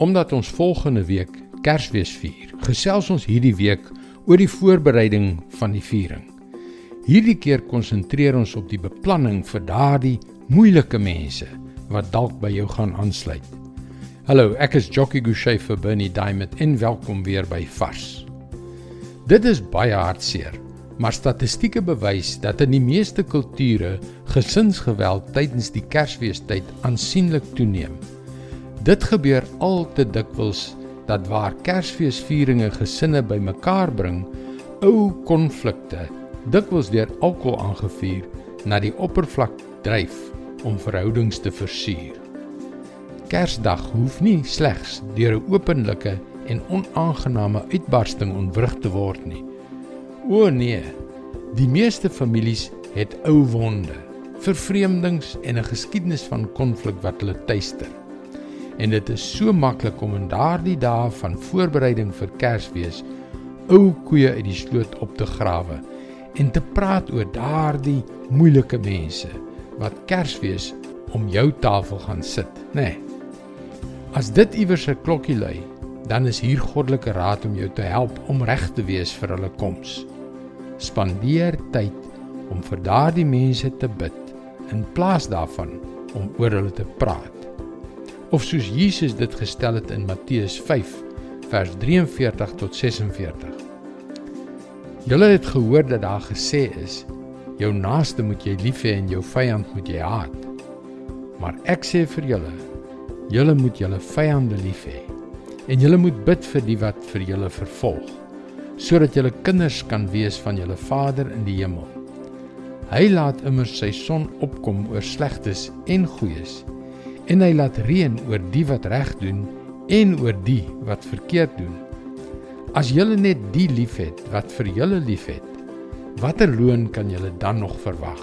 Omdat ons volgende week Kersfees vier, gesels ons hierdie week oor die voorbereiding van die viering. Hierdie keer konsentreer ons op die beplanning vir daardie moeilike mense wat dalk by jou gaan aansluit. Hallo, ek is Jockey Gouchee vir Bernie Diamond en welkom weer by Vars. Dit is baie hartseer, maar statistieke bewys dat in die meeste kulture gesinsgeweld tydens die Kersfeestyd aansienlik toeneem. Dit gebeur al te dikwels dat waar Kersfeesvieringe gesinne bymekaar bring, ou konflikte, dikwels deur alkohol aangevuur, na die oppervlak dryf om verhoudings te versuur. Kersdag hoef nie slegs deur 'n openlike en onaangename uitbarsting ontwrig te word nie. O nee, die meeste families het ou wonde, vervreemdings en 'n geskiedenis van konflik wat hulle tuister. En dit is so maklik om in daardie dae van voorbereiding vir Kersfees ou koeie uit die sloot op te grawe en te praat oor daardie moeilike mense wat Kersfees om jou tafel gaan sit, nê. Nee. As dit iewers 'n klokkie lui, dan is hier goddelike raad om jou te help om reg te wees vir hulle koms. Spandeer tyd om vir daardie mense te bid in plaas daarvan om oor hulle te praat. Of soos Jesus dit gestel het in Matteus 5 vers 43 tot 46. Julle het gehoor dat daar gesê is: Jou naaste moet jy lief hê en jou vyand moet jy haat. Maar ek sê vir julle, julle moet julle vyande lief hê en julle moet bid vir die wat vir julle vervolg sodat julle kinders kan wees van julle Vader in die hemel. Hy laat immer sy son opkom oor slegtes en goeies en hy laat reën oor die wat reg doen en oor die wat verkeerd doen. As julle net die liefhet wat vir julle liefhet, watter loon kan julle dan nog verwag?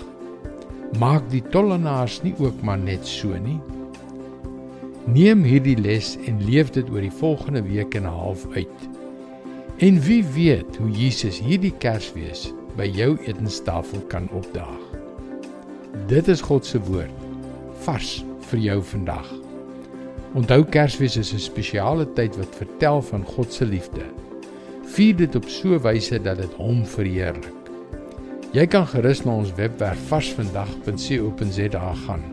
Maak die tollenaars nie ook maar net so nie? Neem hierdie les en leef dit oor die volgende week en 'n half uit. En wie weet hoe Jesus hierdie Kersfees by jou etenstafel kan opdaag. Dit is God se woord vars vir jou vandag. Onthou Kersfees is 'n spesiale tyd wat vertel van God se liefde. Vier dit op so 'n wyse dat dit hom verheerlik. Jy kan gerus na ons webwerf varsvandag.co.za gaan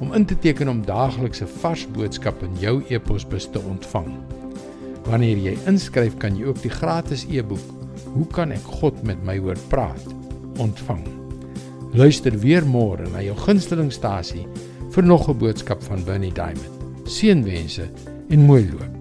om in te teken om daaglikse vars boodskappe in jou e-posbus te ontvang. Wanneer jy inskryf, kan jy ook die gratis e-boek Hoe kan ek God met my hoor praat ontvang. Luister weer môre na jou gunstelingstasie vir nog 'n boodskap van Bernie Diamond. Seënwense en mooi loop.